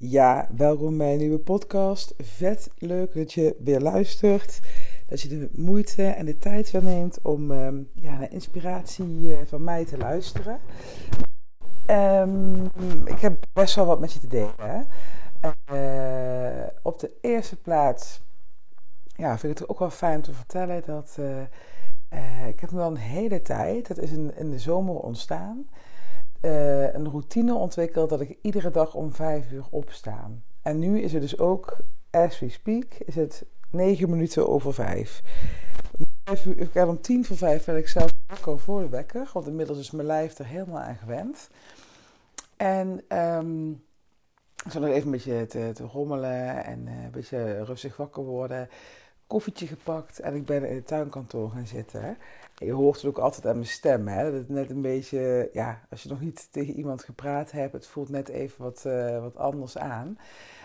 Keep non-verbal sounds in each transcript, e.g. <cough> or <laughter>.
Ja, welkom bij een nieuwe podcast. Vet leuk dat je weer luistert. Dat je de moeite en de tijd weer neemt om um, ja, naar inspiratie uh, van mij te luisteren. Um, ik heb best wel wat met je te delen. Uh, op de eerste plaats ja, vind ik het ook wel fijn om te vertellen dat uh, ik heb me al een hele tijd, dat is in, in de zomer ontstaan, uh, een routine ontwikkeld dat ik iedere dag om vijf uur opsta. En nu is het dus ook, as we speak, is het negen minuten over vijf. Ik heb om tien voor vijf ben ik zelf wakker voor de wekker, want inmiddels is mijn lijf er helemaal aan gewend. En um, ik zal nog even een beetje te, rommelen en uh, een beetje rustig wakker worden koffietje gepakt en ik ben in het tuinkantoor gaan zitten. En je hoort het ook altijd aan mijn stem. Hè? Dat het net een beetje, ja, als je nog niet tegen iemand gepraat hebt, het voelt net even wat, uh, wat anders aan.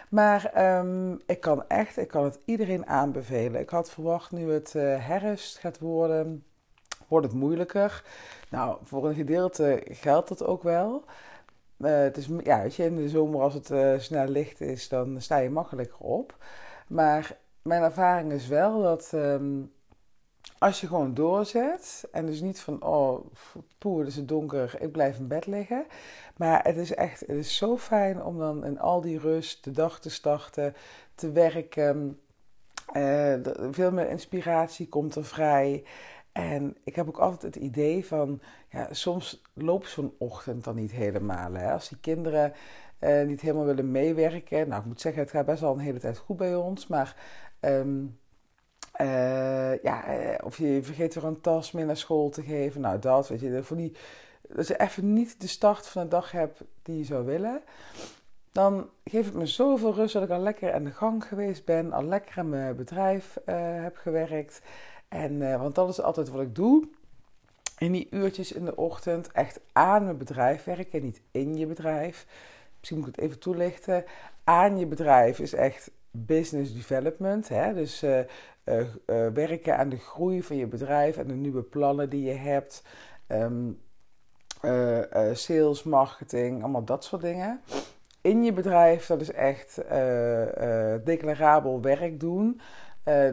Maar um, ik kan echt, ik kan het iedereen aanbevelen. Ik had verwacht nu het uh, herfst gaat worden, wordt het moeilijker. Nou, voor een gedeelte geldt dat ook wel. Uh, het is, ja, weet je, in de zomer als het snel licht is, dan sta je makkelijker op. Maar mijn ervaring is wel dat um, als je gewoon doorzet en dus niet van oh poeh het is het donker, ik blijf in bed liggen. Maar het is echt, het is zo fijn om dan in al die rust de dag te starten, te werken. Uh, veel meer inspiratie komt er vrij. En ik heb ook altijd het idee van, ja, soms loopt zo'n ochtend dan niet helemaal. Hè? Als die kinderen uh, niet helemaal willen meewerken. Nou, ik moet zeggen, het gaat best wel een hele tijd goed bij ons. Maar Um, uh, ja, eh, of je vergeet er een tas mee naar school te geven. Nou, dat, weet je, voor die, dat je even niet de start van de dag hebt die je zou willen. Dan geeft het me zoveel rust dat ik al lekker aan de gang geweest ben, al lekker aan mijn bedrijf uh, heb gewerkt. En, want dat is altijd wat ik doe. In die uurtjes in de ochtend echt aan mijn bedrijf werken, niet in je bedrijf. Misschien moet ik het even toelichten. Aan je bedrijf is echt business development. Hè? Dus uh, uh, uh, werken aan de groei van je bedrijf en de nieuwe plannen die je hebt. Um, sales, marketing, allemaal dat soort dingen. In je bedrijf, dat is echt declarabel werk doen.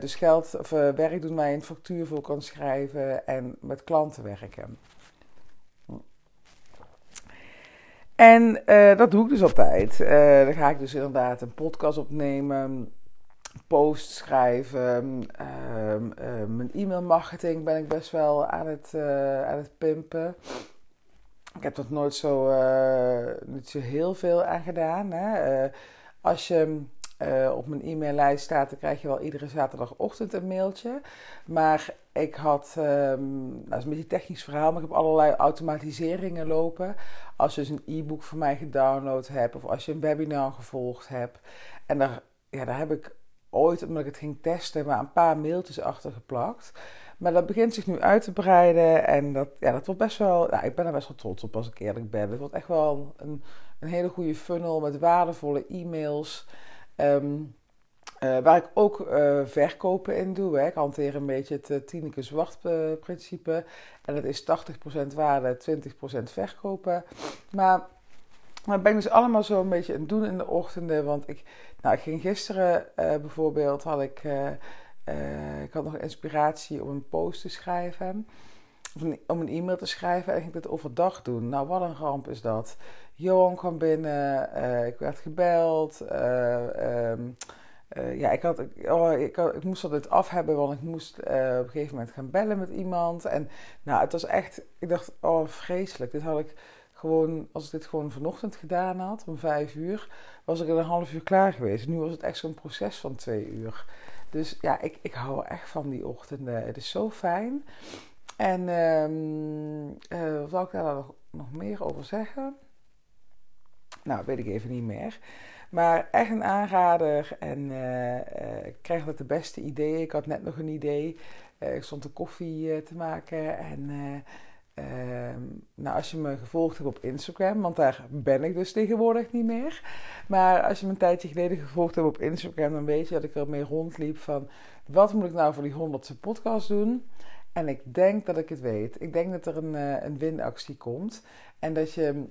dus geld of werk doen waar je een factuur voor kan schrijven en met klanten werken. En uh, dat doe ik dus altijd. Uh, dan ga ik dus inderdaad een podcast opnemen, posts schrijven, uh, mijn e-mail marketing ben ik best wel aan het, aan het pimpen. Ik heb dat nooit zo, niet zo heel veel aan gedaan. Hè. als je op mijn e-maillijst staat, dan krijg je wel iedere zaterdagochtend een mailtje. Maar ik had, um, dat is een beetje een technisch verhaal, maar ik heb allerlei automatiseringen lopen. Als je dus een e-book van mij gedownload hebt of als je een webinar gevolgd hebt. En daar, ja, daar heb ik ooit, omdat ik het ging testen, maar een paar mailtjes achter geplakt. Maar dat begint zich nu uit te breiden en dat, ja, dat wordt best wel, ja, ik ben er best wel trots op als ik eerlijk ben. Het wordt echt wel een, een hele goede funnel met waardevolle e-mails. Um, uh, waar ik ook uh, verkopen in doe. Hè. Ik hanteer een beetje het uh, Tineke Zwart principe. En dat is 80% waarde, 20% verkopen. Maar, maar ben ik dus allemaal zo een beetje het doen in de ochtenden. Want ik, nou, ik ging gisteren bijvoorbeeld, had ik, ik had nog inspiratie om een post te schrijven. Of een, om een e-mail te schrijven en ging ik dat overdag doen. Nou, wat een ramp is dat. Johan kwam binnen, ik werd gebeld. Um, uh, ja, ik, had, oh, ik, ik moest dat af hebben, want ik moest op een gegeven moment gaan bellen met iemand. En nou, het was echt, ik dacht, oh vreselijk. Dit had ik gewoon, als ik dit gewoon vanochtend gedaan had, om vijf uur, was ik in een half uur klaar geweest. Nu was het echt zo'n proces van twee uur. Dus ja, ik, ik hou echt van die ochtenden. Het is zo fijn. En um, wat zal ik daar nog, nog meer over zeggen? Nou, weet ik even niet meer. Maar echt een aanrader. En uh, uh, ik krijg dat de beste ideeën. Ik had net nog een idee. Uh, ik stond de koffie te maken. En ehm, nou, als je me gevolgd hebt op Instagram, want daar ben ik dus tegenwoordig niet meer. Maar als je me een tijdje geleden gevolgd hebt op Instagram, dan weet je dat ik ermee rondliep van wat moet ik nou voor die honderdste podcast doen. En ik denk dat ik het weet. Ik denk dat er een, een winactie komt. En dat je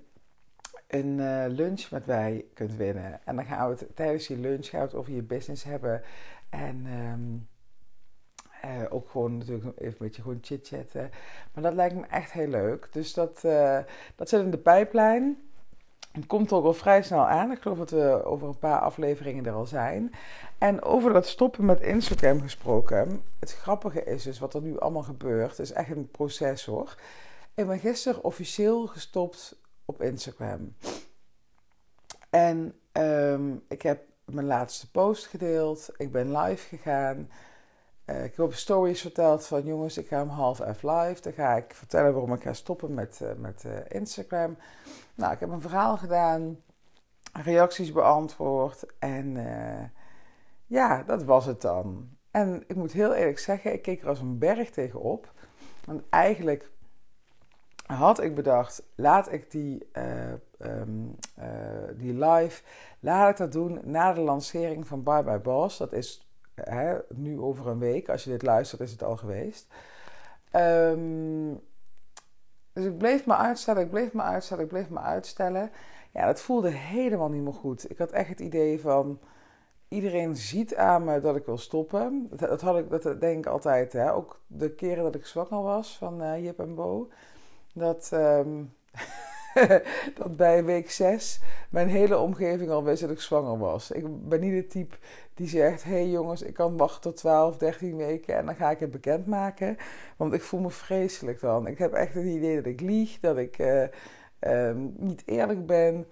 een uh, lunch met mij kunt winnen. En dan gaan we het tijdens die lunch we over je business hebben. En um, uh, ook gewoon natuurlijk even een beetje gewoon chit-chatten. Maar dat lijkt me echt heel leuk. Dus dat, uh, dat zit in de pijplijn. Het komt ook al vrij snel aan. Ik geloof dat we over een paar afleveringen er al zijn. En over dat stoppen met Instagram gesproken. Het grappige is dus wat er nu allemaal gebeurt. Het is echt een proces hoor. Ik ben gisteren officieel gestopt op Instagram. En um, ik heb mijn laatste post gedeeld. Ik ben live gegaan. Uh, ik heb stories verteld van jongens, ik ga om half F live. Dan ga ik vertellen waarom ik ga stoppen met, uh, met uh, Instagram. Nou, ik heb een verhaal gedaan, reacties beantwoord en ja, dat was het dan. En ik moet heel eerlijk zeggen, ik keek er als een berg tegenop. Want eigenlijk had ik bedacht, laat ik die, um, die live, laat ik dat doen na de lancering van Bye Bye Boss. Dat is hè, nu over een week. Als je dit luistert, is het al geweest. Um, dus ik bleef me uitstellen, ik bleef me uitstellen, ik bleef me uitstellen. Ja, dat voelde helemaal niet meer goed. Ik had echt het idee van... Iedereen ziet aan me dat ik wil stoppen. Dat, had ik, dat denk ik altijd. Hè? Ook de keren dat ik zwanger was van uh, Jip en Bo. Dat... Um, <laughs> dat bij week 6 mijn hele omgeving al wist dat ik zwanger was. Ik ben niet het type die zegt: Hé hey jongens, ik kan wachten tot 12, 13 weken en dan ga ik het bekendmaken. Want ik voel me vreselijk dan. Ik heb echt het idee dat ik lieg, dat ik uh, um, niet eerlijk ben.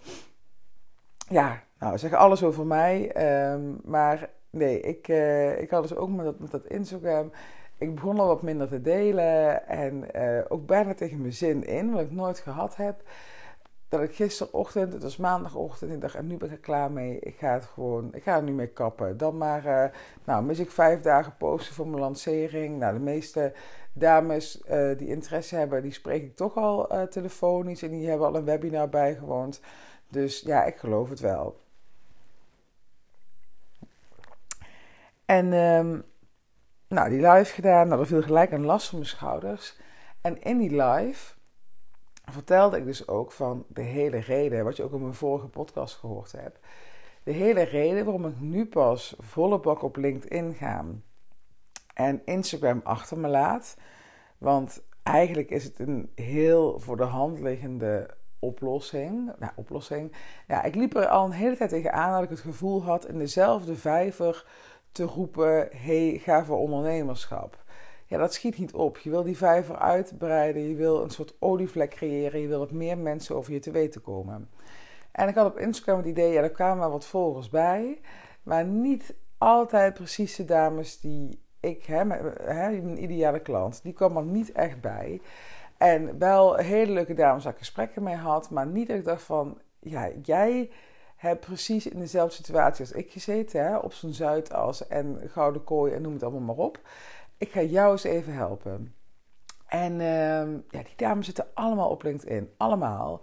Ja, nou, zeg alles over mij. Um, maar nee, ik, uh, ik had dus ook met dat, met dat Instagram ik begon al wat minder te delen en uh, ook bijna tegen mijn zin in, wat ik nooit gehad heb. Dat ik gisterochtend, het was maandagochtend, ik dacht, en nu ben ik er klaar mee. Ik ga het gewoon, ik ga er nu mee kappen. Dan maar, uh, nou, mis ik vijf dagen posten voor mijn lancering. Nou, de meeste dames uh, die interesse hebben, die spreek ik toch al telefonisch en die hebben al een webinar bijgewoond. Dus ja, ik geloof het wel. En um, nou, die live gedaan. Er viel gelijk een last van mijn schouders. En in die live vertelde ik dus ook van de hele reden, wat je ook in mijn vorige podcast gehoord hebt. De hele reden waarom ik nu pas volle bak op LinkedIn ga en Instagram achter me laat. Want eigenlijk is het een heel voor de hand liggende oplossing. Nou, oplossing. Ja, ik liep er al een hele tijd tegenaan dat ik het gevoel had in dezelfde vijver te roepen: hey, ga voor ondernemerschap. Ja, dat schiet niet op. Je wil die vijver uitbreiden, je wil een soort olievlek creëren, je wil dat meer mensen over je te weten komen. En ik had op Instagram het idee, ja, er kwamen wel wat volgers bij, maar niet altijd precies de dames die ik, hè, mijn ideale klant, die kwam er niet echt bij. En wel hele leuke dames waar ik gesprekken mee had, maar niet dat ik dacht van, ja, jij heb precies in dezelfde situatie als ik gezeten, hè, op zo'n Zuidas en Gouden Kooi en noem het allemaal maar op. Ik ga jou eens even helpen. En uh, ja, die dames zitten allemaal op LinkedIn, allemaal.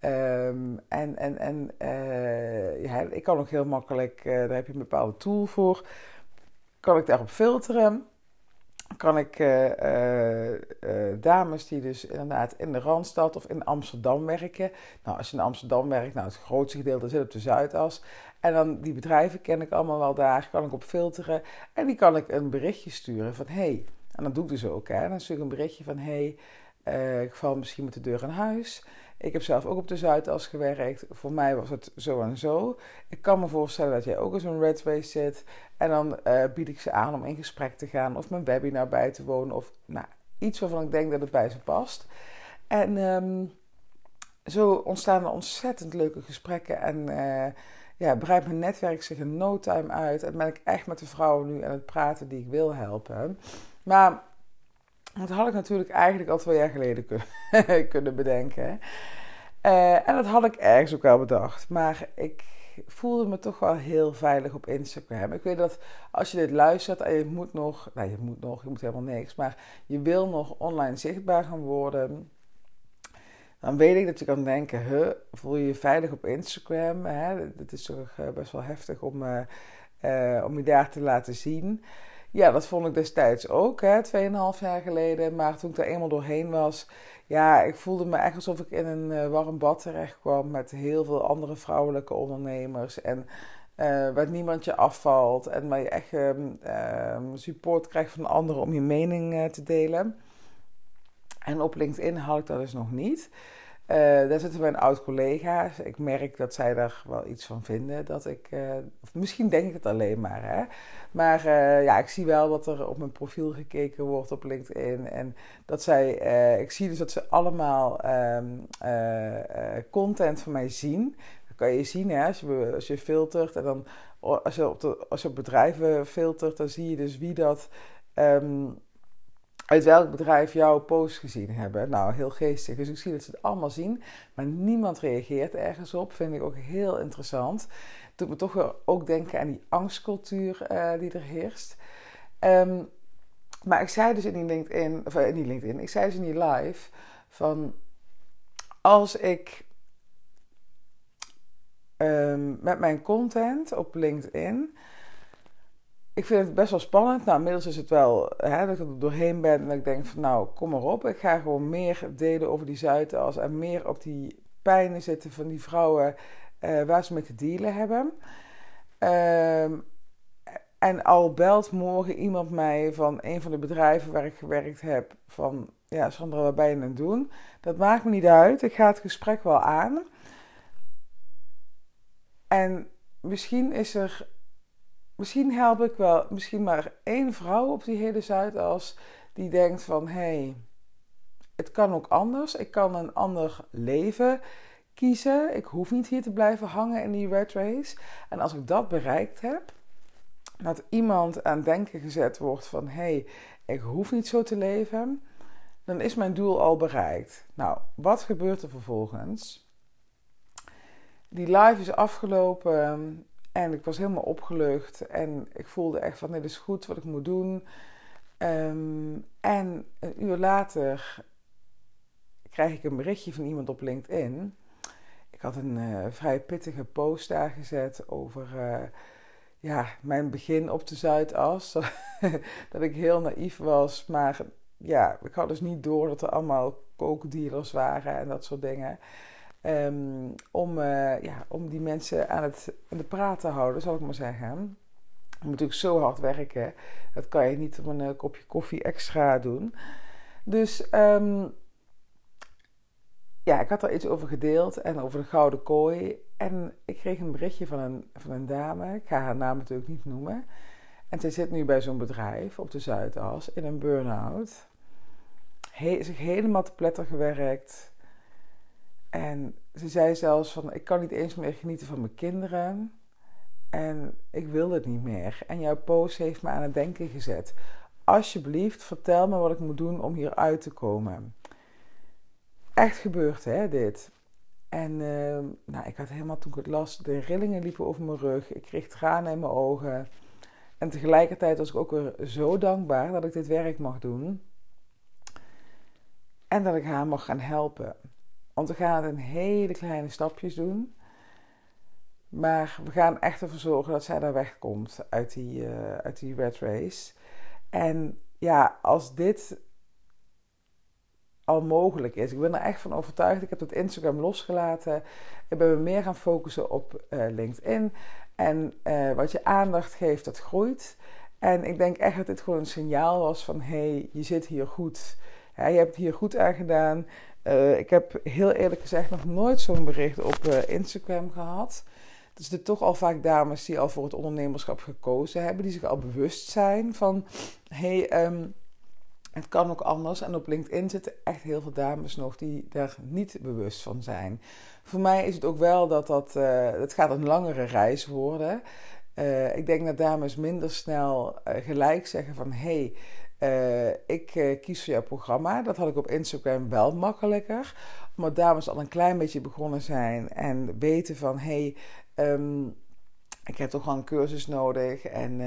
Um, en en, en uh, ja, ik kan ook heel makkelijk, uh, daar heb je een bepaalde tool voor, kan ik daarop filteren kan ik uh, uh, uh, dames die dus inderdaad in de Randstad of in Amsterdam werken. Nou, als je in Amsterdam werkt, nou, het grootste gedeelte zit op de Zuidas. En dan die bedrijven ken ik allemaal wel daar, kan ik op filteren. En die kan ik een berichtje sturen van, hey, en dat doe ik dus ook, hè. Dan stuur ik een berichtje van, hey, ik val misschien met de deur aan huis. Ik heb zelf ook op de Zuidas gewerkt. Voor mij was het zo en zo. Ik kan me voorstellen dat jij ook in zo'n red zit. En dan uh, bied ik ze aan om in gesprek te gaan of mijn webinar bij te wonen. Of nou, iets waarvan ik denk dat het bij ze past. En um, zo ontstaan er ontzettend leuke gesprekken. En uh, ja, breidt mijn netwerk zich in no time uit. En ben ik echt met de vrouwen nu aan het praten die ik wil helpen. Maar dat had ik natuurlijk eigenlijk al twee jaar geleden kunnen, <laughs> kunnen bedenken. Uh, en dat had ik ergens ook wel bedacht. Maar ik voelde me toch wel heel veilig op Instagram. Ik weet dat als je dit luistert en je moet nog, nou je moet nog, je moet helemaal niks, maar je wil nog online zichtbaar gaan worden. Dan weet ik dat je kan denken, huh, voel je je veilig op Instagram? Dat is toch eh, best wel heftig om, uh, om je daar te laten zien. Ja, dat vond ik destijds ook, hè, 2,5 jaar geleden. Maar toen ik er eenmaal doorheen was, ja, ik voelde me echt alsof ik in een uh, warm bad terecht kwam met heel veel andere vrouwelijke ondernemers. En uh, waar niemand je afvalt en waar je echt uh, support krijgt van anderen om je mening uh, te delen. En op LinkedIn had ik dat dus nog niet. Uh, daar zitten mijn oud-collega's. Ik merk dat zij daar wel iets van vinden. Dat ik, of misschien denk ik het alleen maar. Hè? Maar uh, ja, ik zie wel dat er op mijn profiel gekeken wordt op LinkedIn. En dat zij, ik zie dus dat ze allemaal um, content van mij zien. Dat kan je zien hè? Als, je, als je filtert. En dan als je op, de, als je op bedrijven filtert, dan zie je dus wie dat. Um, uit welk bedrijf jouw post gezien hebben. Nou, heel geestig. Dus ik zie dat ze het allemaal zien, maar niemand reageert ergens op. Vind ik ook heel interessant. Doet me toch weer ook denken aan die angstcultuur uh, die er heerst. Um, maar ik zei dus in die LinkedIn, of uh, niet LinkedIn, ik zei dus in die live van als ik um, met mijn content op LinkedIn ik vind het best wel spannend. Nou, inmiddels is het wel hè, dat ik er doorheen ben en dat ik denk van nou, kom maar op. Ik ga gewoon meer delen over die Zuidas en meer op die pijnen zitten van die vrouwen uh, waar ze mee te dealen hebben. Um, en al belt morgen iemand mij van een van de bedrijven waar ik gewerkt heb van ja, Sandra, wat ben je aan het doen? Dat maakt me niet uit. Ik ga het gesprek wel aan. En misschien is er misschien help ik wel, misschien maar één vrouw op die hele Zuidas die denkt van hé, hey, het kan ook anders. Ik kan een ander leven kiezen. Ik hoef niet hier te blijven hangen in die red race. En als ik dat bereikt heb, dat iemand aan denken gezet wordt van hé, hey, ik hoef niet zo te leven, dan is mijn doel al bereikt. Nou, wat gebeurt er vervolgens? Die live is afgelopen. En ik was helemaal opgelucht en ik voelde echt van dit is goed wat ik moet doen. Um, en een uur later krijg ik een berichtje van iemand op LinkedIn. Ik had een uh, vrij pittige post daar gezet over uh, ja, mijn begin op de Zuidas. <laughs> dat ik heel naïef was, maar ja, ik had dus niet door dat er allemaal kookdealers waren en dat soort dingen. Um, om, uh, ja, om die mensen aan, het, aan de praat te houden, zal ik maar zeggen. Je moet natuurlijk zo hard werken. Dat kan je niet op een uh, kopje koffie extra doen. Dus um, ja, ik had er iets over gedeeld en over de gouden kooi. En ik kreeg een berichtje van een, van een dame. Ik ga haar naam natuurlijk niet noemen. En zij zit nu bij zo'n bedrijf op de Zuidas in een burn-out. He, zich helemaal te pletter gewerkt en ze zei zelfs van, ik kan niet eens meer genieten van mijn kinderen. En ik wil het niet meer. En jouw post heeft me aan het denken gezet. Alsjeblieft, vertel me wat ik moet doen om hier uit te komen. Echt gebeurd, hè, dit. En uh, nou, ik had helemaal, toen ik het las, de rillingen liepen over mijn rug. Ik kreeg tranen in mijn ogen. En tegelijkertijd was ik ook weer zo dankbaar dat ik dit werk mag doen. En dat ik haar mag gaan helpen. Want we gaan het in hele kleine stapjes doen. Maar we gaan echt ervoor zorgen dat zij daar wegkomt uit die, uh, uit die red race. En ja, als dit al mogelijk is. Ik ben er echt van overtuigd. Ik heb het Instagram losgelaten. Ik ben me meer gaan focussen op uh, LinkedIn. En uh, wat je aandacht geeft, dat groeit. En ik denk echt dat dit gewoon een signaal was van... hé, hey, je zit hier goed. Ja, je hebt het hier goed aan gedaan. Uh, ik heb heel eerlijk gezegd nog nooit zo'n bericht op uh, Instagram gehad. Dus er toch al vaak dames die al voor het ondernemerschap gekozen hebben, die zich al bewust zijn van hey, um, het kan ook anders. En op LinkedIn zitten echt heel veel dames nog die daar niet bewust van zijn. Voor mij is het ook wel dat dat, uh, het gaat een langere reis worden. ik denk dat dames minder snel gelijk zeggen van hé, hey, uh, ik uh, kies voor jouw programma. Dat had ik op Instagram wel makkelijker. Omdat dames al een klein beetje begonnen zijn en weten van hé, hey, um, ik heb toch wel een cursus nodig. En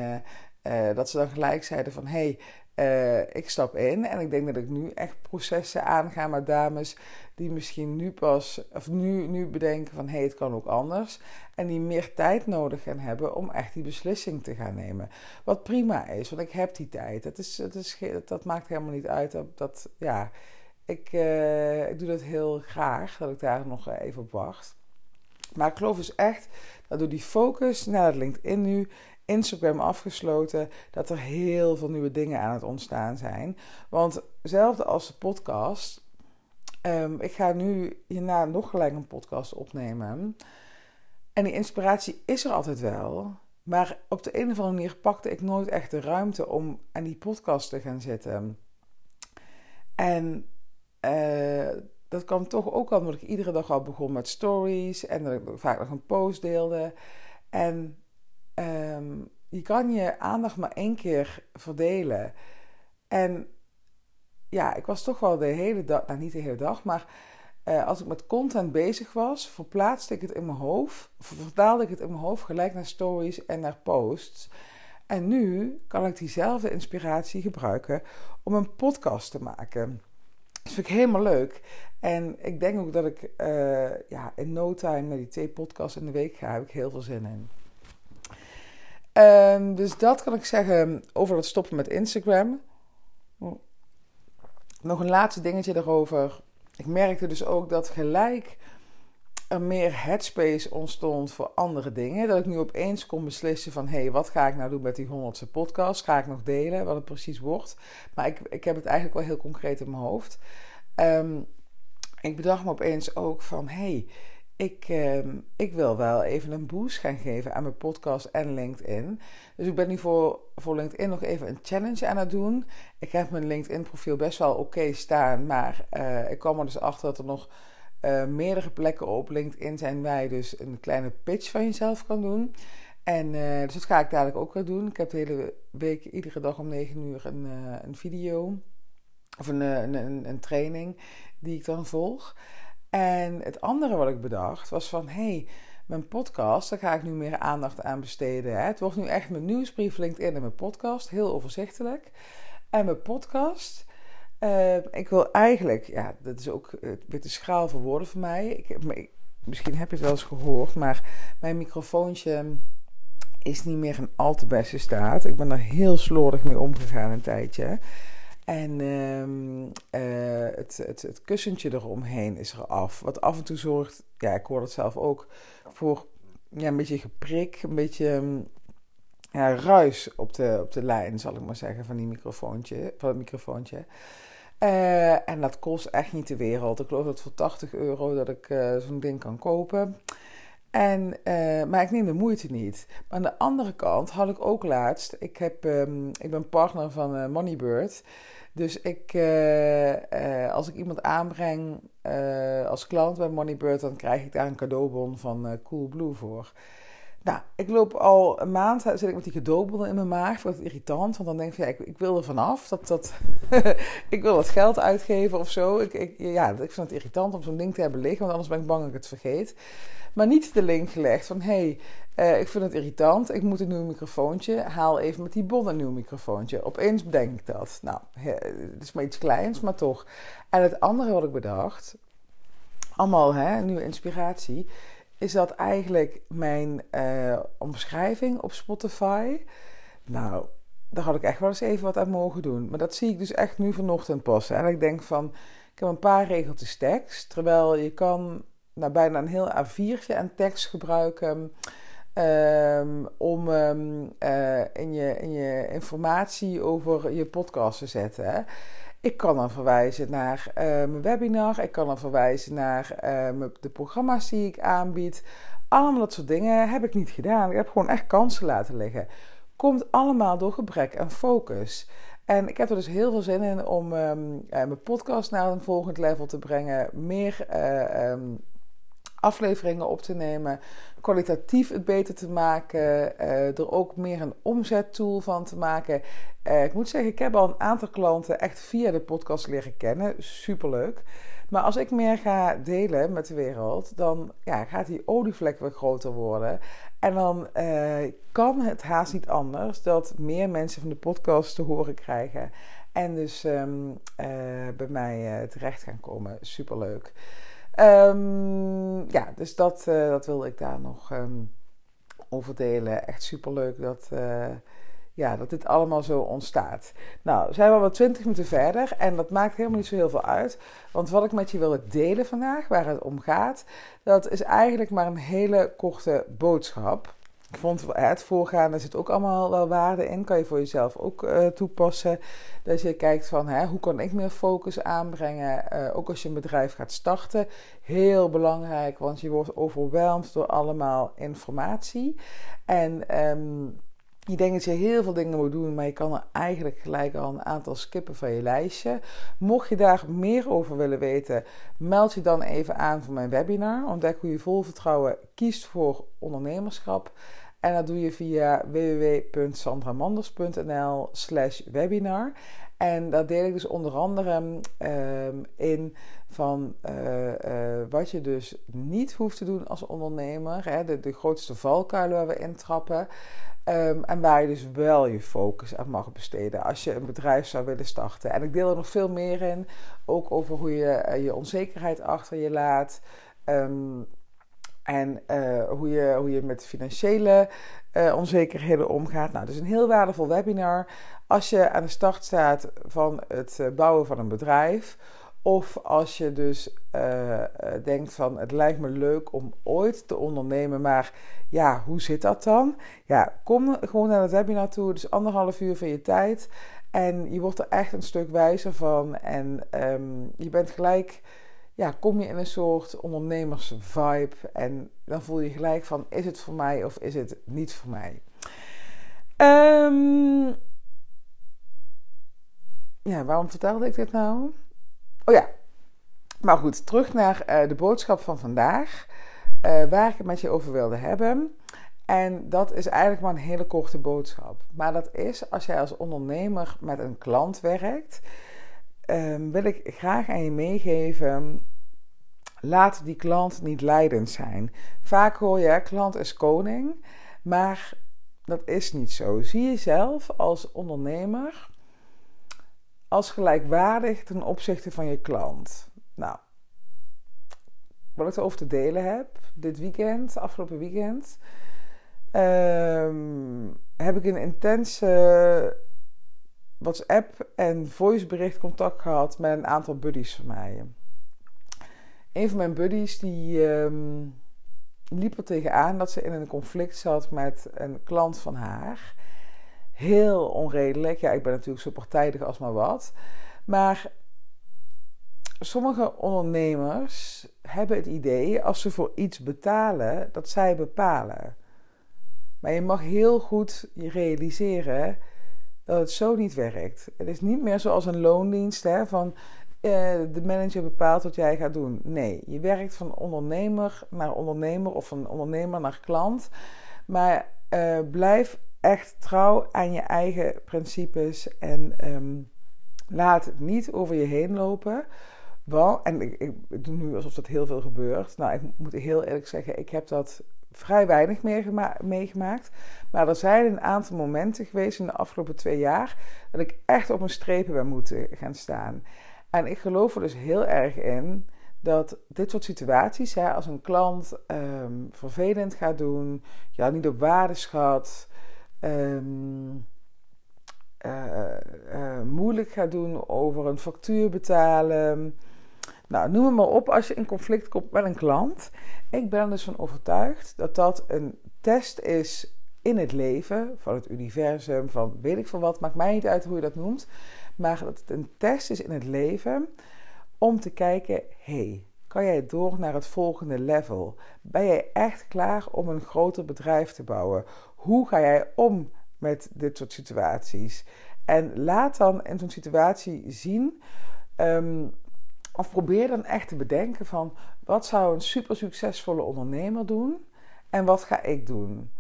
uh, dat ze dan gelijk zeiden van hé, hey, uh, ik stap in en ik denk dat ik nu echt processen aanga met dames die misschien nu pas, of nu, nu bedenken van hé, hey, het kan ook anders. En die meer tijd nodig gaan hebben om echt die beslissing te gaan nemen. Wat prima is, want ik heb die tijd. Dat, is, dat, maakt helemaal niet uit. Dat, dat ja, ik, uh, ik doe dat heel graag, dat ik daar nog even op wacht. Maar ik geloof dus echt dat door die focus naar het LinkedIn nu Instagram afgesloten, dat er heel veel nieuwe dingen aan het ontstaan zijn. Want hetzelfde als de podcast. Um, ik ga nu hierna nog gelijk een podcast opnemen. En die inspiratie is er altijd wel. Maar op de een of andere manier pakte ik nooit echt de ruimte om aan die podcast te gaan zitten. En uh, dat kwam toch ook al omdat ik iedere dag al begon met stories en dat ik vaak nog een post deelde. En um, je kan je aandacht maar één keer verdelen. En ja, ik was toch wel de hele dag, nou niet de hele dag, maar uh, als ik met content bezig was, verplaatste ik het in mijn hoofd, vertaalde ik het in mijn hoofd gelijk naar stories en naar posts. En nu kan ik diezelfde inspiratie gebruiken om een podcast te maken. Dat vind ik helemaal leuk. En ik denk ook dat ik uh, ja, in no time naar die twee podcasts in de week ga. Heb ik heel veel zin in. Um, dus dat kan ik zeggen over het stoppen met Instagram. Nog een laatste dingetje daarover. Ik merkte dus ook dat gelijk er meer headspace ontstond voor andere dingen. Dat ik nu opeens kon beslissen van... hé, hey, wat ga ik nou doen met die honderdste podcast? Ga ik nog delen wat het precies wordt? Maar ik, ik heb het eigenlijk wel heel concreet in mijn hoofd. Um, ik bedacht me opeens ook van... hé, hey, ik, uh, ik wil wel even een boost gaan geven aan mijn podcast en LinkedIn. Dus ik ben nu voor, voor LinkedIn nog even een challenge aan het doen. Ik heb mijn LinkedIn-profiel best wel oké staan, maar uh, ik kwam er dus achter dat er nog uh, meerdere plekken op LinkedIn zijn waar je dus een kleine pitch van jezelf kan doen. En uh, dus dat ga ik dadelijk ook weer doen. Ik heb de hele week iedere dag om 9 uur een, een video of een, een, een training die ik dan volg. En het andere wat ik bedacht was van... hey, mijn podcast, daar ga ik nu meer aandacht aan besteden. Hè. Het wordt nu echt mijn nieuwsbrief LinkedIn en mijn podcast. Heel overzichtelijk. En mijn podcast... Uh, ik wil eigenlijk... Ja, dat is ook een beetje schaal voor woorden voor mij. Ik, misschien heb je het wel eens gehoord, maar mijn microfoontje is niet meer in al te beste staat. Ik ben er heel slordig mee omgegaan een tijdje. En um, uh, het, het, het, kussentje eromheen is er af. Wat af en toe zorgt, ja, ik hoor het zelf ook, voor ja, een beetje geprik, een beetje um, ja, ruis op de, op de lijn, zal ik maar zeggen, van, die microfoontje, van het microfoontje. Uh, en dat kost echt niet de wereld. Ik geloof dat voor 80 euro dat ik uh, zo'n ding kan kopen. En, uh, maar ik neem de moeite niet. Maar aan de andere kant had ik ook laatst. Ik, heb, um, ik ben partner van Moneybird. Dus ik, uh, als ik iemand aanbreng als klant bij Moneybird, dan krijg ik daar een cadeaubon van Coolblue voor. Nou, ik loop al een maand, zit ik met die cadeaubon in mijn maag. Wordt het irritant, want dan denk ik, ja, ik, ik wil er vanaf. Dat, dat <laughs> ik wil het geld uitgeven of zo. Ik, ik, ja, ik vind het irritant om zo'n ding te hebben liggen, want anders ben ik bang dat ik het vergeet. Maar niet de link gelegd van, hé, hey, uh, ik vind het irritant. Ik moet een nieuw microfoontje. Haal even met die bon een nieuw microfoontje. Opeens bedenk ik dat. Nou, het is maar iets kleins, maar toch. En het andere wat ik bedacht, allemaal hè, nieuwe inspiratie, is dat eigenlijk mijn uh, omschrijving op Spotify. Nou, daar had ik echt wel eens even wat aan mogen doen. Maar dat zie ik dus echt nu vanochtend pas. En ik denk van, ik heb een paar regeltjes tekst. Terwijl je kan nou, bijna een heel A4'tje aan tekst gebruiken Um, om um, uh, in, je, in je informatie over je podcast te zetten. Hè. Ik kan dan verwijzen naar uh, mijn webinar. Ik kan dan verwijzen naar uh, de programma's die ik aanbied. Allemaal dat soort dingen heb ik niet gedaan. Ik heb gewoon echt kansen laten liggen. Komt allemaal door gebrek aan focus. En ik heb er dus heel veel zin in om um, mijn podcast naar een volgend level te brengen. Meer afleveringen op te nemen, kwalitatief het beter te maken, uh, er ook meer een omzettool van te maken. Uh, ik moet zeggen, ik heb al een aantal klanten echt via de podcast leren kennen. Superleuk. Maar als ik meer ga delen met de wereld, dan ja, gaat die olievlek weer groter worden. En dan kan het haast niet anders dat meer mensen van de podcast te horen krijgen. En dus ehm, bij mij terecht gaan komen. Superleuk. Um, ja, dus dat, dat wilde ik daar nog um, over delen. Echt superleuk dat ja, dat dit allemaal zo ontstaat. Nou, zijn we al wat twintig minuten verder en dat maakt helemaal niet zo heel veel uit. Want wat ik met je wil delen vandaag, waar het om gaat, dat is eigenlijk maar een hele korte boodschap. Ik vond het voorgaande zit ook allemaal wel waarde in. Kan je voor jezelf ook uh, toepassen. Dat je kijkt van hè, hoe kan ik meer focus aanbrengen. Uh, ook als je een bedrijf gaat starten. Heel belangrijk, want je wordt overweldigd door allemaal informatie. En um, je denkt dat je heel veel dingen moet doen, maar je kan er eigenlijk gelijk al een aantal skippen van je lijstje. Mocht je daar meer over willen weten, meld je dan even aan voor mijn webinar. Ontdek hoe je vol vertrouwen kiest voor ondernemerschap. En dat doe je via www.sandramanders.nl slash webinar. En daar deel ik dus onder andere ehm, in van eh, eh, wat je dus niet hoeft te doen als ondernemer. Hè, de, de grootste valkuilen waar we intrappen. Um, en waar je dus wel je focus aan mag besteden als je een bedrijf zou willen starten. En ik deel er nog veel meer in, ook over hoe je uh, je onzekerheid achter je laat. Um, en uh, hoe, je, hoe je met financiële uh, onzekerheden omgaat. Nou, dus een heel waardevol webinar als je aan de start staat van het bouwen van een bedrijf. Of als je dus uh, denkt van het lijkt me leuk om ooit te ondernemen, maar ja, hoe zit dat dan? Ja, kom gewoon naar het webinar toe, dus anderhalf uur van je tijd. En je wordt er echt een stuk wijzer van. En um, je bent gelijk, ja, kom je in een soort ondernemers-vibe. En dan voel je gelijk van, is het voor mij of is het niet voor mij? Um, ja, waarom vertelde ik dit nou? Oh ja, maar goed, terug naar uh, de boodschap van vandaag. Uh, waar ik het met je over wilde hebben. En dat is eigenlijk maar een hele korte boodschap. Maar dat is als jij als ondernemer met een klant werkt, um, wil ik graag aan je meegeven. Laat die klant niet leidend zijn. Vaak hoor je, klant is koning. Maar dat is niet zo. Zie jezelf als ondernemer als gelijkwaardig ten opzichte van je klant. Nou, wat ik erover te delen heb, dit weekend, afgelopen weekend, ehm, heb ik een intense WhatsApp en voicebericht contact gehad met een aantal buddies van mij. Een van mijn buddies die um, liep er tegenaan dat ze in een conflict zat met een klant van haar heel onredelijk. Ja, ik ben natuurlijk zo partijdig als maar wat. Maar sommige ondernemers hebben het idee als ze voor iets betalen, dat zij bepalen. Maar je mag heel goed je realiseren dat het zo niet werkt. Het is niet meer zoals een loondienst hè, van uh, de manager bepaalt wat jij gaat doen. Nee, je werkt van ondernemer naar ondernemer of van ondernemer naar klant. Maar uh, blijf echt trouw aan je eigen principes en ehm, laat het niet over je heen lopen. En ik, ik, doe nu alsof dat heel veel gebeurt. Nou, ik moet heel eerlijk zeggen, ik heb dat vrij weinig meegemaakt. Maar er zijn een aantal momenten geweest in de afgelopen twee jaar dat ik echt op mijn strepen ben moeten gaan staan. En ik geloof er dus heel erg in dat dit soort situaties, hè, als een klant ehm, vervelend gaat doen, jou niet op waarde schat, um, uh, moeilijk gaat doen over een factuur betalen. Nou, noem het maar op als je in conflict komt met een klant. Ik ben er dus van overtuigd dat dat een test is in het leven, van het universum, van weet ik veel wat, maakt mij niet uit hoe je dat noemt. Maar dat het een test is in het leven om te kijken, hey, kan jij door naar het volgende level? Ben jij echt klaar om een groter bedrijf te bouwen? Hoe ga jij om met dit soort situaties? En laat dan in zo'n situatie zien, ehm, of probeer dan echt te bedenken van wat zou een super succesvolle ondernemer doen en wat ga ik doen?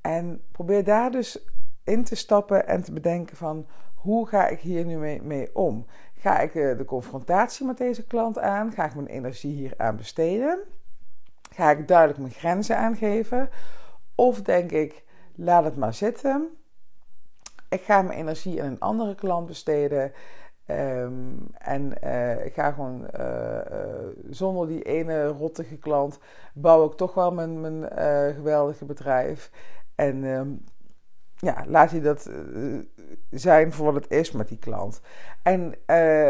En probeer daar dus in te stappen en te bedenken van hoe ga ik hier nu mee, mee om? Ga ik eh, de confrontatie met deze klant aan? Ga ik mijn energie hier aan besteden? Ga ik duidelijk mijn grenzen aangeven? Of denk ik, laat het maar zitten. Ik ga mijn energie aan een andere klant besteden. Ehm, en uh, ik ga gewoon uh, uh, zonder die ene rottige klant bouw ik toch wel mijn, mijn geweldige bedrijf. En um, ja, laat je dat zijn voor wat het is met die klant. En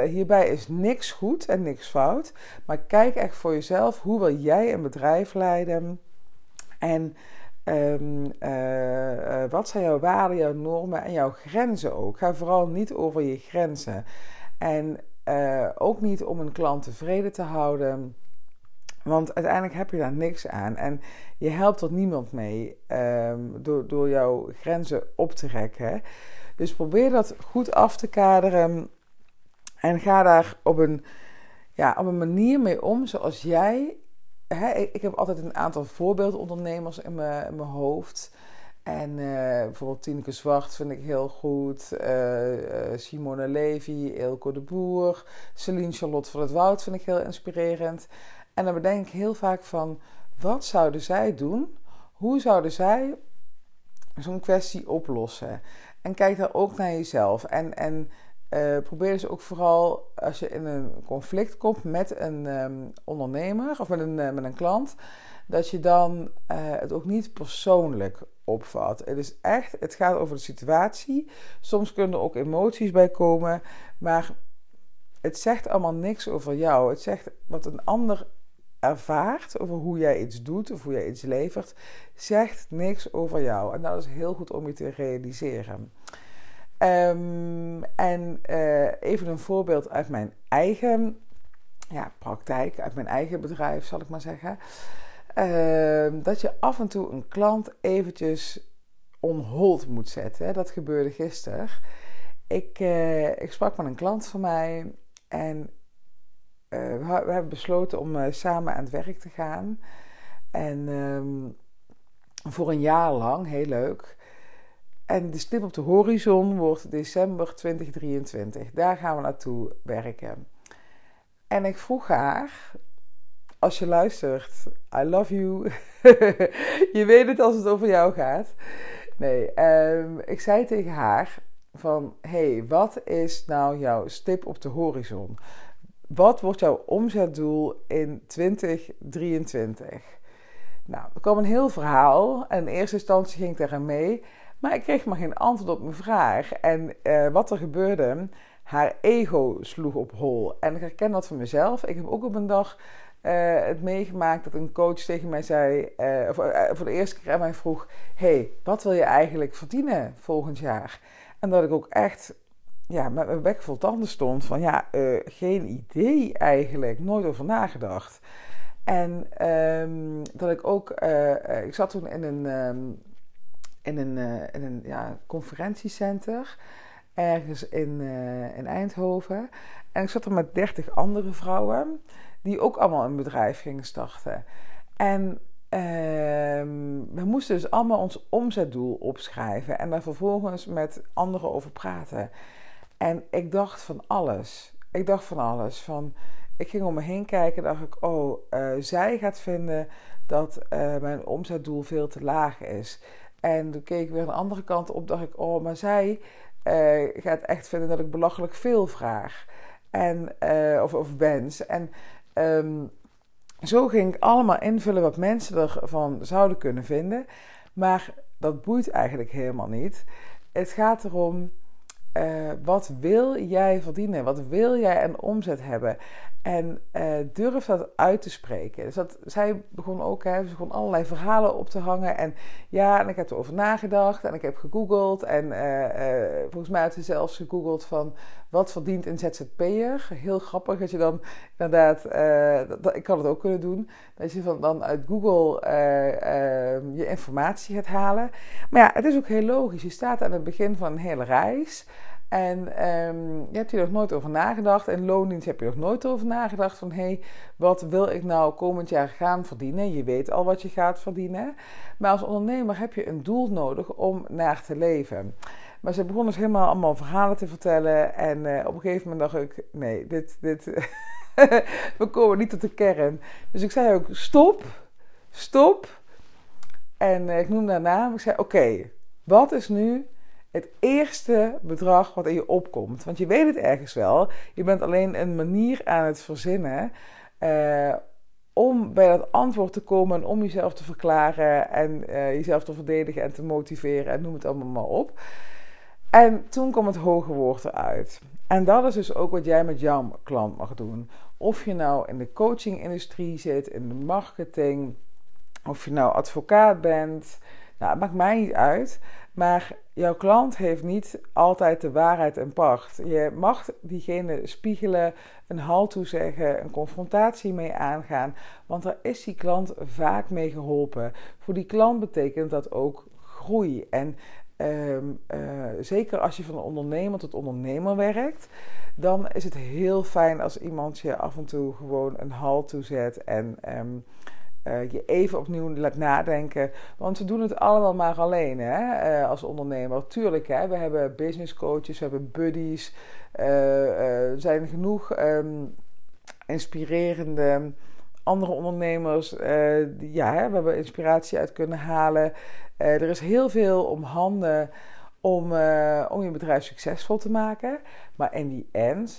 hierbij is niks goed en niks fout. Maar kijk echt voor jezelf, hoe wil jij een bedrijf leiden? En Um, uh, wat zijn jouw waarden, jouw normen en jouw grenzen ook? Ga vooral niet over je grenzen. En uh, ook niet om een klant tevreden te houden. Want uiteindelijk heb je daar niks aan. En je helpt er niemand mee um, door, door jouw grenzen op te rekken. Dus probeer dat goed af te kaderen. En ga daar op een, ja, op een manier mee om zoals jij ik heb altijd een aantal voorbeeldondernemers in mijn, in mijn hoofd. En uh, bijvoorbeeld Tineke Zwart vind ik heel goed. Uh, Simone Levy, Eelco de Boer. Celine Charlotte van het Woud vind ik heel inspirerend. En dan bedenk ik heel vaak van... Wat zouden zij doen? Hoe zouden zij zo'n kwestie oplossen? En kijk daar ook naar jezelf. En, en uh, probeer dus ook vooral als je in een conflict komt met een um, ondernemer of met een, uh, met een klant, dat je dan uh, het ook niet persoonlijk opvat. Het is echt, het gaat over de situatie. Soms kunnen er ook emoties bij komen, maar het zegt allemaal niks over jou. Het zegt wat een ander ervaart over hoe jij iets doet of hoe jij iets levert, zegt niks over jou. En dat is heel goed om je te realiseren. Um, en uh, even een voorbeeld uit mijn eigen ja, praktijk, uit mijn eigen bedrijf, zal ik maar zeggen. Uh, dat je af en toe een klant eventjes on hold moet zetten. Dat gebeurde gisteren. Ik, uh, ik sprak met een klant van mij en we, we, hebben besloten om samen aan het werk te gaan. En um, voor een jaar lang, heel leuk. En de stip op de horizon wordt december 2023. Daar gaan we naartoe werken. En ik vroeg haar, als je luistert, I love you. <laughs> je weet het als het over jou gaat. Nee, um, ik zei tegen haar van, hey, wat is nou jouw stip op de horizon? Wat wordt jouw omzetdoel in 2023? Nou, er kwam een heel verhaal. En in eerste instantie ging ik daarin mee. Maar ik kreeg maar geen antwoord op mijn vraag. En uh, wat er gebeurde, haar ego sloeg op hol. En ik herken dat van mezelf. Ik heb ook op een dag uh, het meegemaakt dat een coach tegen mij zei, of, voor de eerste keer aan mij vroeg: hey, wat wil je eigenlijk verdienen volgend jaar? En dat ik ook echt ja, met mijn bek vol tanden stond van ja, geen idee eigenlijk, nooit over nagedacht. En um, dat ik ook, ik zat toen in een. Um, in een, uh, in ja, conferentiecenter ergens in, uh, in Eindhoven. En ik zat er met dertig andere vrouwen die ook allemaal een bedrijf gingen starten. En uh, we moesten dus allemaal ons omzetdoel opschrijven en daar vervolgens met anderen over praten. En ik dacht van alles. Ik dacht van alles. Van, ik ging om me heen kijken en dacht ik, oh, uh, zij gaat vinden dat mijn omzetdoel veel te laag is. En toen keek ik weer aan de andere kant op, dacht ik, oh, maar zij uh, gaat echt vinden dat ik belachelijk veel vraag. En, uh, of, of wens. En um, zo ging ik allemaal invullen wat mensen ervan zouden kunnen vinden. Maar dat boeit eigenlijk helemaal niet. Het gaat erom, uh, wat wil jij verdienen? Wat wil jij aan omzet hebben? En uh, durf dat uit te spreken. Dus dat, zij begon ook, hè, ze begon allerlei verhalen op te hangen. En ja, en ik heb erover nagedacht en ik heb gegoogeld. En uh, volgens mij had ze zelfs gegoogeld van wat verdient een ZZP'er. Heel grappig dat je dan inderdaad, dat, ik kan het ook kunnen doen. Dat je van, dan uit Google ehm, je informatie gaat halen. Maar ja, het is ook heel logisch. Je staat aan het begin van een hele reis. En um, je hebt hier nog nooit over nagedacht. En loondienst heb je nog nooit over nagedacht. Van hé, hey, wat wil ik nou komend jaar gaan verdienen? Je weet al wat je gaat verdienen. Maar als ondernemer heb je een doel nodig om naar te leven. Maar ze begonnen dus helemaal allemaal verhalen te vertellen. En uh, op een gegeven moment dacht ik: nee, dit, dit, <laughs> we komen niet tot de kern. Dus ik zei ook: stop, stop. En ik noemde haar naam. Ik zei: Oké, wat is nu het eerste bedrag wat in je opkomt? Want je weet het ergens wel. Je bent alleen een manier aan het verzinnen. Uh, om bij dat antwoord te komen en om jezelf te verklaren en uh, jezelf te verdedigen en te motiveren en noem het allemaal maar op. En toen kwam het hoge woord eruit. En dat is dus ook wat jij met jouw klant mag doen. Of je nou in de coachingindustrie zit, in de marketing, of je nou advocaat bent. Nou, het maakt mij niet uit. Maar jouw klant heeft niet altijd de waarheid en pacht. Je mag diegene spiegelen, een halt toezeggen, een confrontatie mee aangaan. Want daar is die klant vaak mee geholpen. Voor die klant betekent dat ook groei. En Ehm, eh, zeker als je van ondernemer tot ondernemer werkt, dan is het heel fijn als iemand je af en toe gewoon een halt toezet en ehm, eh, je even opnieuw laat nadenken. Want we doen het allemaal maar alleen hè, uh, als ondernemer. Tuurlijk, hè, we hebben business coaches, we hebben buddies. er zijn genoeg um, inspirerende andere ondernemers ja, hè, we inspiratie uit kunnen halen. Eh, er is heel veel om handen om, uh, om je bedrijf succesvol te maken. Maar in die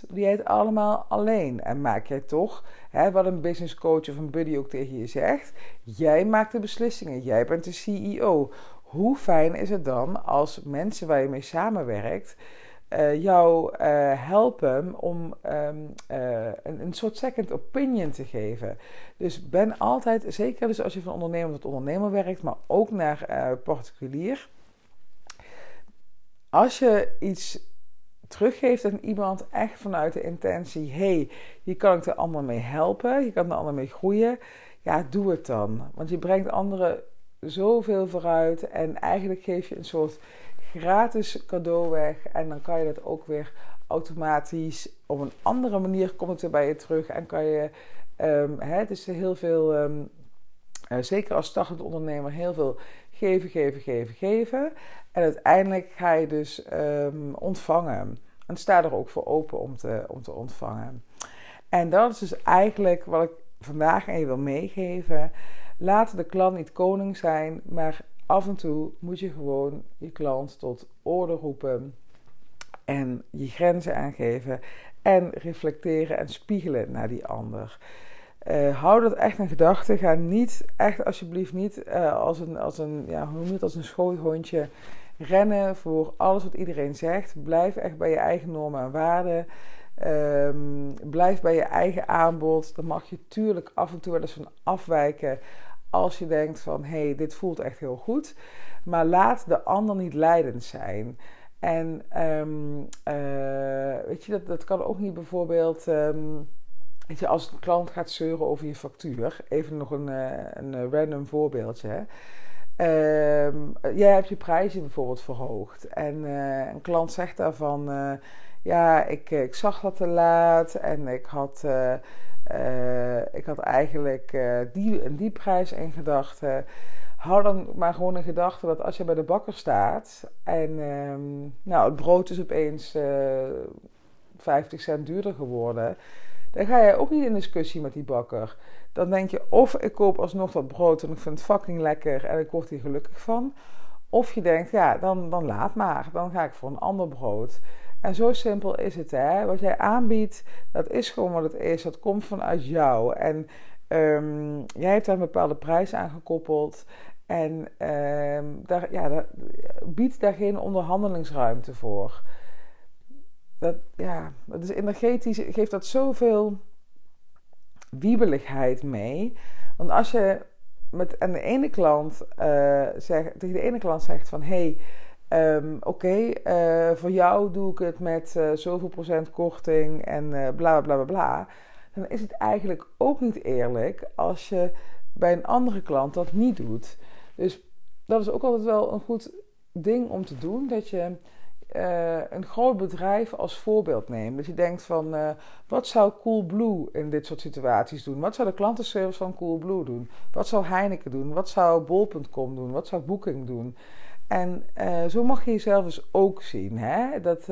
doe jij het allemaal alleen. En maak jij toch, hè, wat een business coach of een buddy ook tegen je zegt, jij maakt de beslissingen, jij bent de CEO. Hoe fijn is het dan als mensen waar je mee samenwerkt uh, jou helpen om um, een, een, soort second opinion te geven? Dus ben altijd, zeker dus als je van ondernemer tot ondernemer werkt, maar ook naar particulier. Als je iets teruggeeft aan iemand echt vanuit de intentie: hey, hier kan ik de ander mee helpen, je kan de ander mee groeien. Ja, doe het dan. Want je brengt anderen zoveel vooruit en eigenlijk geef je een soort gratis cadeau weg. En dan kan je dat ook weer automatisch op een andere manier komt het weer bij je terug en kan je hè, het is heel veel, uh, zeker als startend ondernemer, heel veel geven, geven, geven, geven. En uiteindelijk ga je dus um, ontvangen. En sta er ook voor open om te, om te ontvangen. En dat is dus eigenlijk wat ik vandaag aan je wil meegeven. Laat de klant niet koning zijn, maar af en toe moet je gewoon je klant tot orde roepen en je grenzen aangeven en reflecteren en spiegelen naar die ander. Uh, hou dat echt in gedachten. Ga niet, echt alsjeblieft niet uh, als een, als een, ja, hoe noem je het, als een rennen voor alles wat iedereen zegt. Blijf echt bij je eigen normen en waarden. Um, blijf bij je eigen aanbod. Dan mag je tuurlijk af en toe wel eens van afwijken als je denkt van, hé, hey, dit voelt echt heel goed. Maar laat de ander niet leidend zijn. En um, uh, weet je, dat, dat kan ook niet bijvoorbeeld... Um, Als een klant gaat zeuren over je factuur, even nog een, eh, een eh, random voorbeeldje. Hè. Uh, jij hebt je prijzen bijvoorbeeld verhoogd. En uh, een klant zegt daarvan: uh, Ja, ik, ik zag dat te laat en ik had, ik had eigenlijk die die prijs in gedachten. Hou dan maar gewoon in gedachten dat als je bij de bakker staat en ehm, nou, het brood is opeens 50 cent duurder geworden dan ga je ook niet in discussie met die bakker. Dan denk je of ik koop alsnog dat brood en ik vind het fucking lekker en ik word hier gelukkig van. Of je denkt, ja, dan, dan laat maar. Dan ga ik voor een ander brood. En zo simpel is het, hè. Wat jij aanbiedt, dat is gewoon wat het is. Dat komt vanuit jou. En um, jij hebt daar een bepaalde prijs aan gekoppeld. En um, daar, ja, daar, biedt daar geen onderhandelingsruimte voor dat, ja, dat is energetisch, geeft dat zoveel wiebeligheid mee. Want als je met aan de ene klant uh, zegt, tegen de ene klant zegt van hé, hey, um, oké, uh, voor jou doe ik het met uh, zoveel procent korting en bla bla bla bla. Dan is het eigenlijk ook niet eerlijk als je bij een andere klant dat niet doet. Dus dat is ook altijd wel een goed ding om te doen. Dat je uh, een groot bedrijf als voorbeeld neemt. Dat je denkt van, uh, wat zou Coolblue in dit soort situaties doen? Wat zou de klantenservice van Coolblue doen? Wat zou Heineken doen? Wat zou Bol.com doen? Wat zou Booking doen? En uh, zo mag je jezelf dus ook zien. Hè? Dat,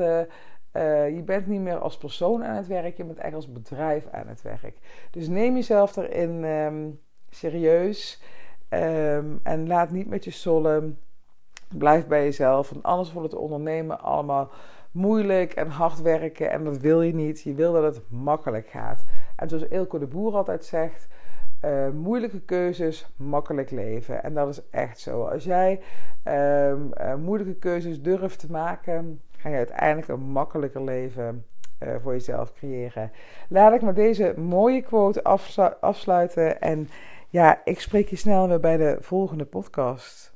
je bent niet meer als persoon aan het werk, je bent echt als bedrijf aan het werk. Dus neem jezelf erin um, serieus. Ehm, en laat niet met je sollen. Blijf bij jezelf. Want anders wordt het ondernemen allemaal moeilijk en hard werken. En dat wil je niet. Je wil dat het makkelijk gaat. En zoals Ilko de Boer altijd zegt. Uh, moeilijke keuzes, makkelijk leven. En dat is echt zo. Als jij uh, uh, moeilijke keuzes durft te maken, ga je uiteindelijk een makkelijker leven uh, voor jezelf creëren. Laat ik met deze mooie quote afsluiten. En ja, ik spreek je snel weer bij de volgende podcast.